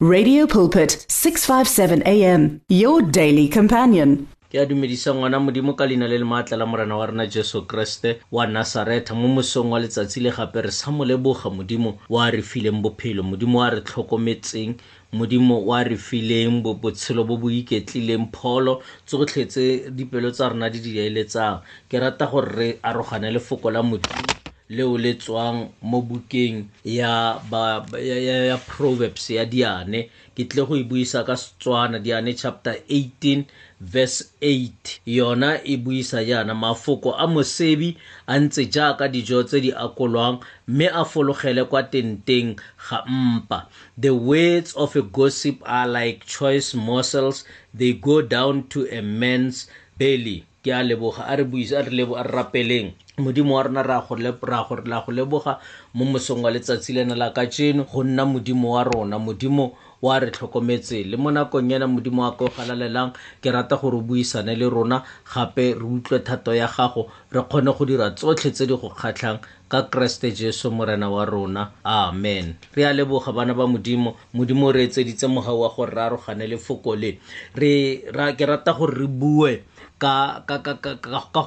Radio Pulpit 657 AM your daily companion ke a dumedisa ngwana modimo ka leina le le maatla la morena wa rena jesu kreste wa nasaretha mo mosong wa letsatsi le gape re sa moleboga modimo wa re fileng bophelo modimo wa re tlhokometseng modimo wa re fileng botshelo bo bo iketlileng pholo tsotlhe tse dipelo tsa rona di di eletsang ke rata gore re arogane le foko la modimo leo le tswang mo bukeng ya, ba, ya, ya, ya proverbs ya diane ke tle go e buisa ka setswana diane chapter 18 verse 8 yona e buisa jaana mafoko a mosebi a ntse jaaka dijo tse di akolwang mme a fologele kwa tenteng ga mpa the words of a gossip are like choice morsels they go down to a man's belly ke a leboga a re buise a re lebo a re rapeleng modimo wa rona ra go leboga mo mosong wa letsatsi lena la ka tseno go nna modimo wa rona modimo wa re tlhokometse le mo nakong ena modimo wa ko galalelang ke rata gore o buisane le rona gape re utlwe thato ya gago re kgone go dira tsotlhe tse di go kgatlhang ka kreste jesu morena wa rona amen re a leboga bana ba modimo modimo o re etseditse mogau wa gore re arogane le foko le re ke rata gore re bue ka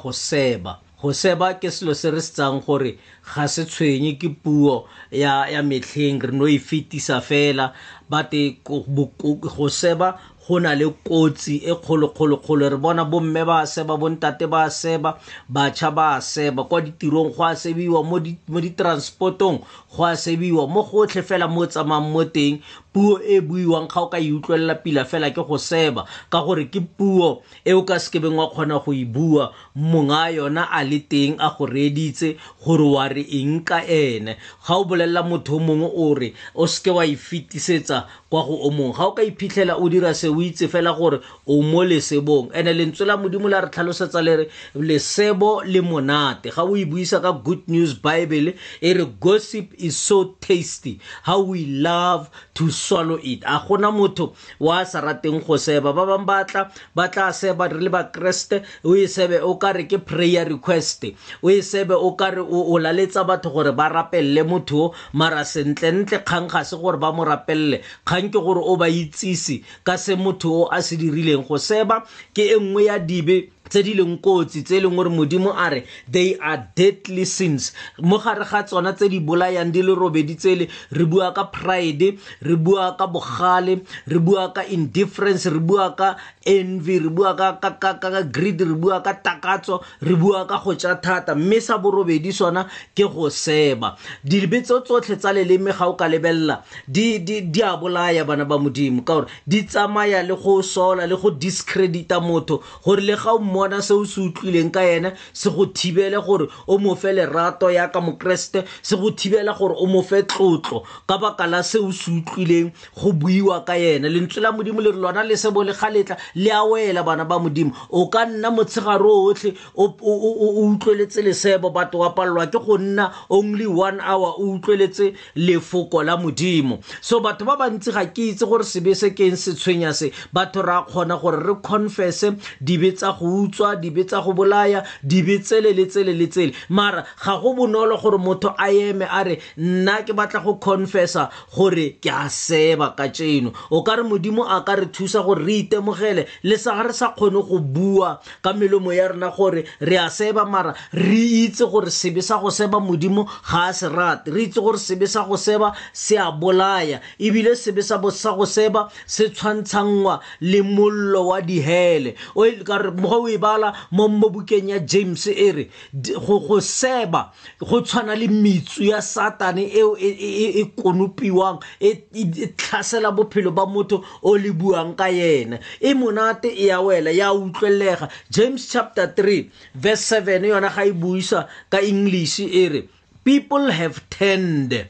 go seba go seba ke selo se re se tsang gore ga se tshwenye ke puo ya metlheng re no e fetisa fela bate go seba go na le kotsi e kgolokgolokgolo re bona bomme ba seba bontate ba seba batšha ba seba kwa ditirong go a sebiwa mo ditransportong go a sebiwa mo gotlhe fela mo tsamayng mo teng puo e buiwang ga o ka e utlwelela pila fela ke go seba ka gore ke puo e o ka sekebeng wa kgona go e bua monga yona a le teng a go reeditse gore wa re eng ka ene ga o bolelela motho o mongwe o re o seke wa e fetisetsa kwa go o mongwe ga o ka iphitlhela o dira se o itse fela gore o mo lesebong ene lentswe la modimo la re tlhalosetsa le re lesebo le monate ga o e buisa ka good news bible e re gossip is so tasty how we love to swallow it a gona motho wa sa rateng go seba ba bangwe batla ba tla seba re le bakreste o e sebe o ka re ke prayer request o e sebe o ka re o laletsa batho gore ba rapelele motho mara sentlentle kgang ga se gore ba mo rapelele kgang ke gore o ba itsise ka se motho o a se dirileng go seba ke e nngwe ya dibe tse di leng kotsi tse e leng gore modimo a re they are deadly sins mo gare ga tsona tse di bolayang di le robedi tsele re bua ka pride re bua ka bogale re bua ka indifference re bua ka envy re bua ka ka ka ka greed re bua ka takatso re bua ka go tša thata mme sa borobedi sona ke go seba dilebe tso tsotlhe tsa leleme ga o ka lebelela di di di a bolaya bana ba modimo ka gore di tsamaya le go sola le go discredita motho gore le ga o mmona se o se utlwileng ka ene se go thibele gore o mo fe lerato ya ka mokeresete se go thibela gore o mo fe tlotlo ka baka la se o se utlwileng go buiwa ka yena lentswe la modimo le re lona le sebo le galetla le a wela bana ba modimo o ka nna motshegaro otlhe o utlweletse lesebo batho wa palelwa ke go nna only one hour o utlweletse lefoko la modimo so batho ba bantsi ga ke itse gore sebe se keng se tshwenya se batho ra kgona gore re confesse dibe tsa go utswa dibe tsa go bolaya dibe tsele le tsele le tsele mara ga go bonolo gore motho a eme a re nna ke batla go confessa gore ke a seba ka tseno o ka re modimo a ka re thusa gore re itemogele le sa re sa kgone go bua ka melomo ya rena gore re a seba mara re itse gore sebe sa go seba modimo ga a se rate re itse gore sebe sa go seba se a bolaya ebile sebe sa go seba se tshwantshanngwa le mollo wa dihele o e ka re mo o e bala mo mo bukeng ya james e re go seba go tshwana le metsu ya satane eo e, e, e, e konopiwang e tlhasela bophelo ba motho o le buang ka yena e monate e ya wela ya utlwelega james chapter 3 verse 7 yona ga e buisa ka english e re people have turned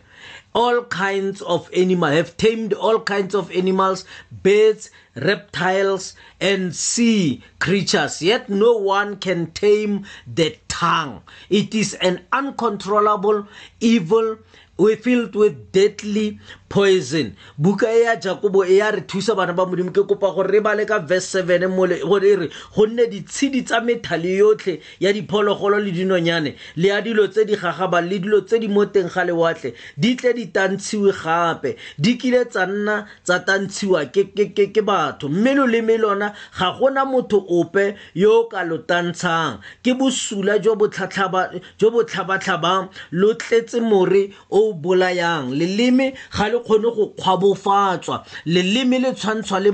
all kinds of animal have tamed all kinds of animals birds reptiles and sea creatures, yet no one can tame the tongue. It is an uncontrollable evil we filled with deadly poison buka e ya jakobo e ya re thusa bana ba modimo ke kopa gore re bale ka verse 7 mole gore e re go nne ditshedi tsa methale yotlhe ya diphologolo le dinonyane le ya dilo tse di gagabang le dilo tse di mo teng ga lewatle di tle di tantshiwe gape di kile tsa nna tsa tantshiwa ke, ke, ke, ke batho mme loleme lona ga gona motho ope yo o ka lo tantshang ke bosula jo bo tlhabatlhabang lo tletse more o o bolayang leleme ga le kgone go kgwabofatswa leleme le tshwantshwa le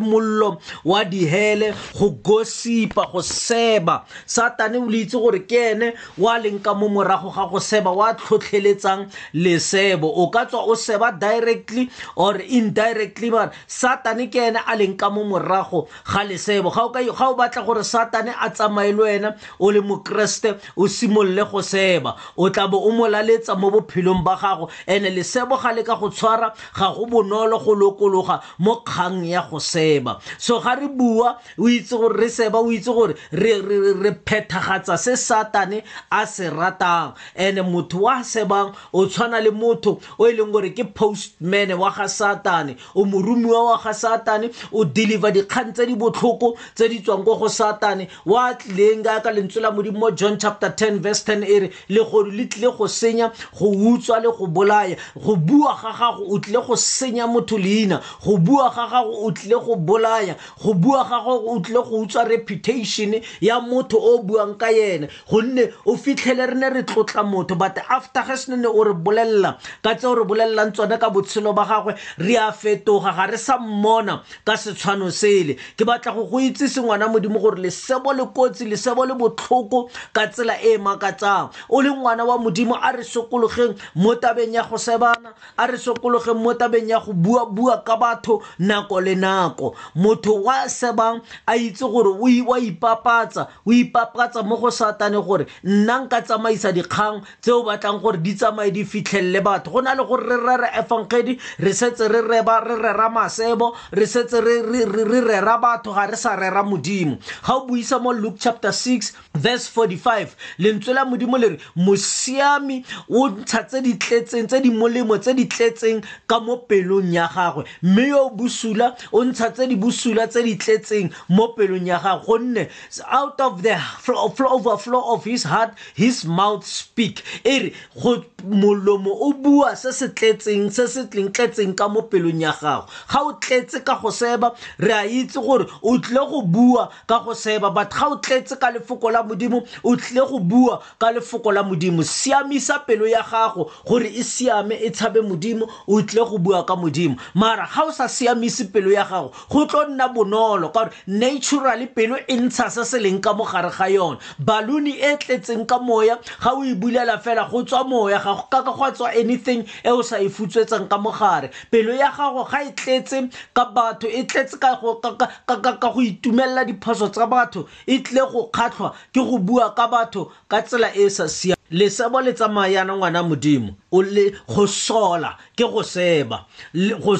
mollo wa dihele go gosipa go seba satane o le itse gore ke ene wa leng ka mo morago ga go seba wa tlhotlheletsang lesebo o ka tswa o seba directly or indirectly man satane ke ene a leng ka mo morago ga lesebo ga o batla gore satane a tsamaye le wena o le mokreste o simolole go seba o tla bo o molaletsa mo bophelong ba gago ene lesebo ga le ka go tshwara ga go bonolo go lokologa mo kgang ya go seba so ga re bua o itse gore re seba o itse gore re phethagatsa se satane a se ratang and motho wa sebang o tshwana le motho o e leng gore ke postman wa ga satane o moromiwa wa ga satane o deliver dikgang tse di botlhoko tse di tswang ko go satane wa tlileng ka ka lentswe la modimo mo john chapter 10 verse 10 e re legodu le tlile go senya go utswa le go bolaya go bua ga gago o tlile go senya motho leina go bua ga gago o tlile go bolaya go bua ga go o tlile go utswa reputation ya motho o o buang ka ene gonne o fitlhele re ne re tlotla motho but after ge sene ne o re bolelela ka tse o re bolelelang tsone ka botshelo ba gagwe re a fetoga ga re sa mmona ka setshwano sele ke batla go go itsese ngwana modimo gore lesebo le kotsi lesebo le botlhoko ka tsela e e makatsang o le ngwana wa modimo a re sokologeng mo tabeng ya go sebana a re sokologeng mo tabeng ya go bua-bua ka batho nako le nako motho wa sebang a itse gore wa ipapatsa o ipapatsa mo go satane gore nna nka tsamaisa dikgang tse o batlang gore di tsamaye di fitlhelele batho go na le gore re rere efangedi re setse re reba re rera masebo re setse re rera batho ga re sa rera modimo ga o buisa mo luke chapter 6 verse 45 lentswe la modimo le re mosiami o ntsha tse di tletseng tse di molemo tse di tletseng ka mo pelong ya gagwe mme yo bosula o ntsha tse di bosula tse di tletseng mo pelong ya gagwe gonne out of the overflow of his heart his mouth speak e re molomo o bua se se tletseng se se tleng tletseng ka mo pelong ya gago ga o tletse ka go seba re a itse gore o tlile go bua ka go seba but ga o tletse ka lefoko la modimo o tlile go bua ka lefoko la modimo siamisa pelo ya gago gore e siame e tshabe modimo o tlile go bua ka modimo mara ga o sa siamisi pelo ya gago go tlo nna bonolo ka gore naturally pelo e ntsha se se leng ka mogare ga yone baluni e tletseng ka moya ga o e bulela fela go tswa moya gago ka ka gwa tswa anything e o sa e futswetsang ka mogare pelo ya gago ga e tletse ka batho e tletse ka go itumelela diphoso tsa batho e tlile go kgatlhwa ke go bua ka batho ka tsela e e sa siang lesebo le tsamayana ngwana modimo o le go sola ke go seba go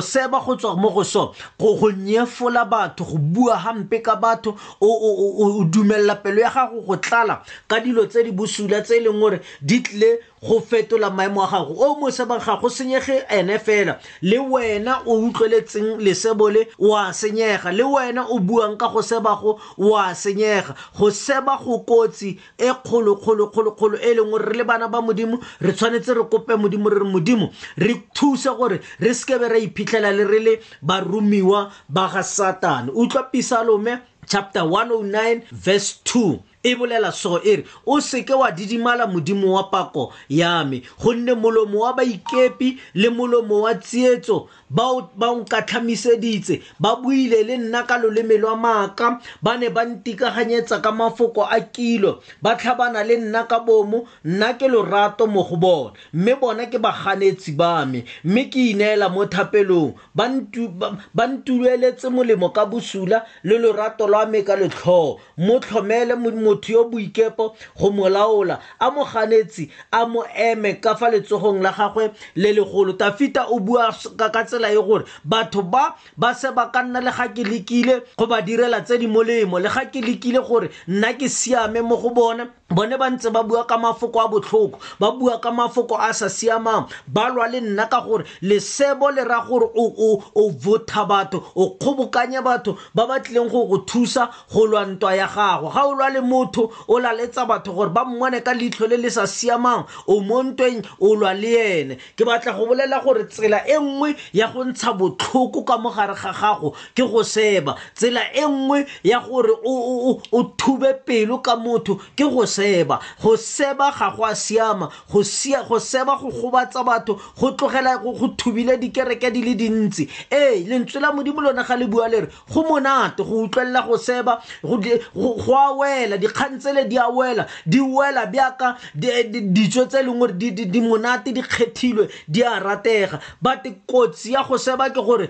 seba go tswa mo go so go go nyefola batho go bua hampe ka batho o dumelela pelo ya gago go tlala ka dilo tse di bosula tse e leng gore di tlile go fetola maemo a gago o mo sebang ga go senyege ene fela le wena o utlweletseng lesebo le wa senyega le wena o buang ka go seba go wa senyega go seba go kotsi e kgolo kgolo kgolo kgolo e leng gore re le bana ba modimo re tshwanetse re kope modimo re re modimo re thuse gore re sekebe ra iphitlhela le re le baromiwa ba ga satane utlwa pisalome chapter 109 verse 2 e bolela so e re o seke wa didimala modimo wa pako ya me gonne molomo wa baikepi le molomo wa tsietso ba nkatlhamiseditse ba buile le nna ka loleme lwa maaka ba ne ba ntikaganyetsa ka mafoko a kilo ba tlhabana le nna ka bomo nna ke lorato mo go bona mme bona ke baganetsi ba me mme ke ineela mo thapelong ba ntueletse molemo ka bosula le lorato lwa me ka letlhoo mo tlhomele motho yo boikepo go mo laola a mo ganetsi a mo eme ka fa letsogong la gagwe le legolo tafita o bua ka ka tsela e gore batho ba ba se ba ka nna le ga ke lekile go ba direla tse di molemo le ga ke lekile gore nna ke siame mo go bona bone ba ntse ba bua ka mafoko a botlhoko ba bua ka mafoko a sa siamang ba lwa le nna ka gore lesebo le ra gore o votha batho o kgobokanye batho ba ba tlileng go go thusa go lwa ntwa ya gago ga o lwa le motho o laletsa batho gore ba mmone ka leitlho le le sa siamang o mo ntweng o lwa le ene ke batla go bolela gore tsela e nngwe ya go ntsha botlhoko ka mo gare ga gago ke go seba tsela e nngwe ya gore o thube pelo ka motho ke go seba go seba ga go a siama go seba go gobatsa batho go tlogela go thubile dikereke di le dintsi ee lentswe la modimo lone ga le bua le re go monate go utlwelela go seba go a wela dikgang tsele di a wela di wela bjaka ditso tse e leng gore di monate di kgethilwe di a ratega but kotsi ya go seba ke gore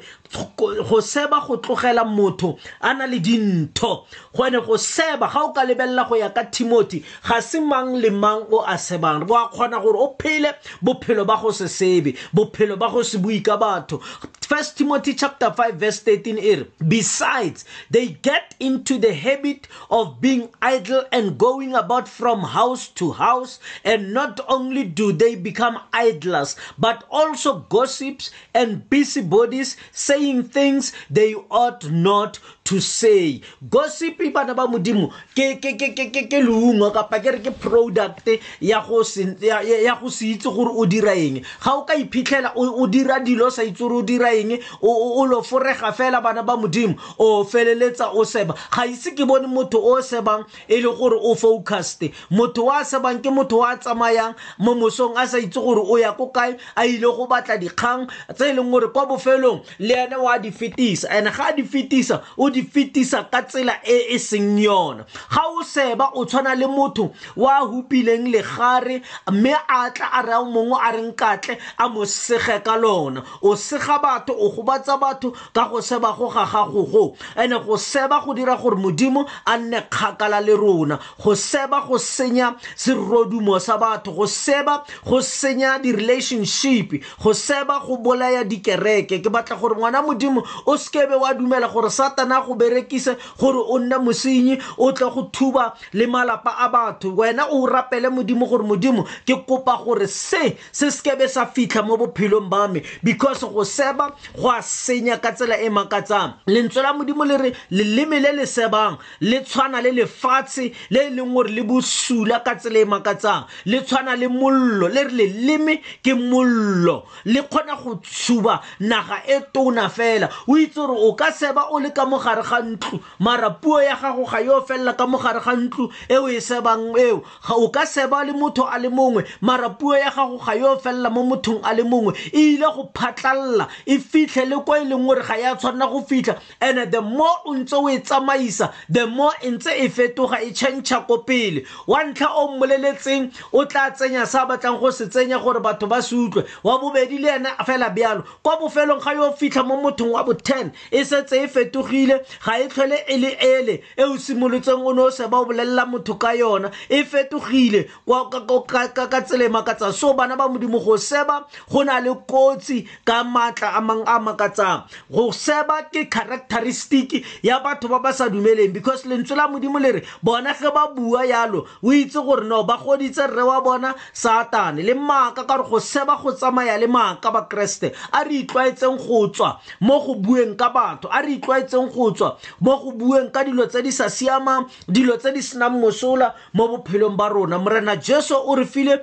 go seba go tlogela motho a na le dintho gone go seba ga o ka lebelela go ya ka timothy ga se mang le mang o a sebang go a kgona gore o phele bophelo ba go se sebe bophelo ba go se bui ka batho first timothy chapter 5 verse 13 e re besides they get into the habit of being idle and going about from house to house and not only do they become idlers but also gossips and busybodies saying things they ought not to say gossip bana ba modimo ke ke ke ke ke ke leungwa kapa ke re ke product ya go se ya ya go se itse gore o dira eng ga o ka iphitlhela o o dira dilo sa itse gore o dira eng o o- o lo forega fela bana ba modimo o feleletsa o seba ga ise ke bone motho o sebang e le gore o focused motho wa sebang ke motho wa tsamayang mo mosong a sa itse gore o ya ko kae a ile go batla dikgang tse e leng gore kwa bofelong le ene wa di fetisa and ga di fetisa o di fetisa ka tsela e e seng yona ga o seba o tshwana le motho wa hupileng legare mme a tla a raya mongwe a reng katle a mo sege ka lona o sega batho o gobatsa batho ka go seba go ga gago go ene go seba go dira gore modimo a nne kgakala le rona go seba go senya serodumo sa batho go seba go senya di-relationship go seba go bolaya dikereke ke batla gore ngwana modimo o sekebe wa dumela gore satana go berekise gore o nne mosenyi o tle go thuba le malapa a batho wena o rapele modimo gore modimo ke kopa gore se se sekebe sa fitlha mo bophelong ba me because go seba go a senya ka tsela e makatsang lentswe la modimo le re leleme le le sebang le tshwana le lefatshe le e leng gore le bosula ka tsela e makatsang le tshwana le mollo le re leleme ke mollo le kgona go tshuba naga e tona fela o itse gore o ka seba o le ka mogare ga ntlo mara puo ya gago ga yo felela ka mogare ga ntlo e o e sebang eo ga o ka seba le motho a le mongwe mara puo ya gago ga yo felela mo mothong a le mongwe e ile go phatlalela e fitlhe le ko e leng gore ga ya tshwanela go fitlha ene the more o ntse o e tsamaisa the more e ntse e fetoga e change ko pele wa ntlha o mmoleletseng o tla tsenya sa batlang go se tsenya gore batho ba se utlwe wa bobedi le ene fela bjalo kwa bofelong ga yo fitlha mo mothong wa bo 10 e setse e fetogile ga e tlhole e le ele e o simolotseng o ne o se ba o bolelela motho ka yona e fetogile ka tsele makatsang so bana ba modimo go seba go na le kotsi ka maatla a mang a makatsang go seba ke characteristic ya batho ba ba sa dumeleng because lentswe la modimo le re bona ge ba bua yalo o itse gore no ba goditse rre wa bona satane le maaka ka gore go seba go tsamaya le maaka ba keresete a re itlwaetseng go tswa mo go bueng ka batho a re itlwaetseng go tswa mo go bueng ka dilo tse di sa siamang dilo tse di senang mosola mo bophelong ba rona morena jesu o re file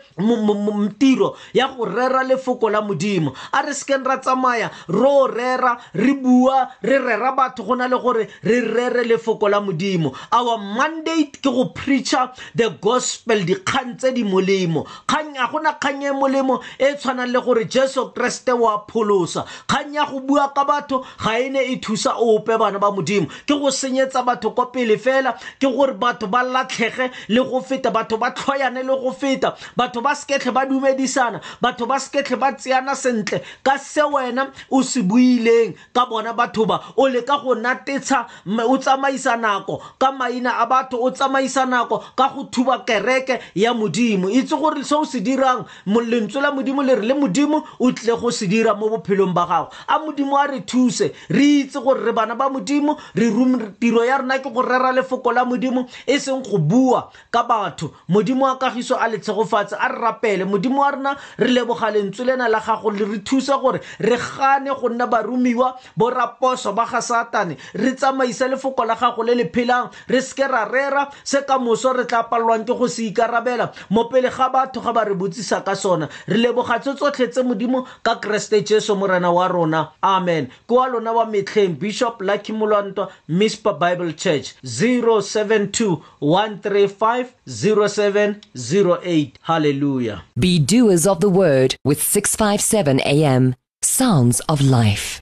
tiro ya go rera lefoko la modimo a re sekeng ra tsamaya ro rera re bua re rera batho go na le gore re rere lefoko la modimo our mandate ke go preacher the gospel dikgang tse di molemo kgang a gona kgang e molemo e tshwanang le gore jesu kreste wa pholosa kgang ya go bua ka batho ga e ne e thusa ope bana ba modimo ke go senyetsa batho kwa pele fela ke gore batho ba latlhege le go feta batho ba tlhoyane le go feta batho ba seketlhe ba dumedisana batho ba seketlhe ba tseyana sentle ka se wena o se buileng ka bona batho ba o leka go natetsha o tsamaisa nako ka maina a batho o tsamaisa nako ka go thuba kereke ya modimo itse gore se o se dirang lentswe la modimo le re le modimo o tle go se dira mo bophelong ba gago a modimo a re thuse re itse gore re bana ba modimo re tiro ya rena ke go rera lefoko la modimo e seng go bua ka batho modimo wa kagiso a le tshegofatshe a re rapele modimo wa rena re leboga lentswe lena la gago le re thuse gore re gane go nna baromiwa boraposo ba ga satane re tsamaisa lefoko la gago le le phelang re seke ra rera se ka moso re tla palelwang ke go se ikarabela mo pele ga batho ga ba re botsisa ka sona re leboga tse tsotlhe tse modimo ka keresete jesu morena wa rona amen ke wa lona wa metlheng bishop lucky molwanto mispa bible church 072 135 0708 hallelujah Be doers of the word with 657 AM. Sounds of life.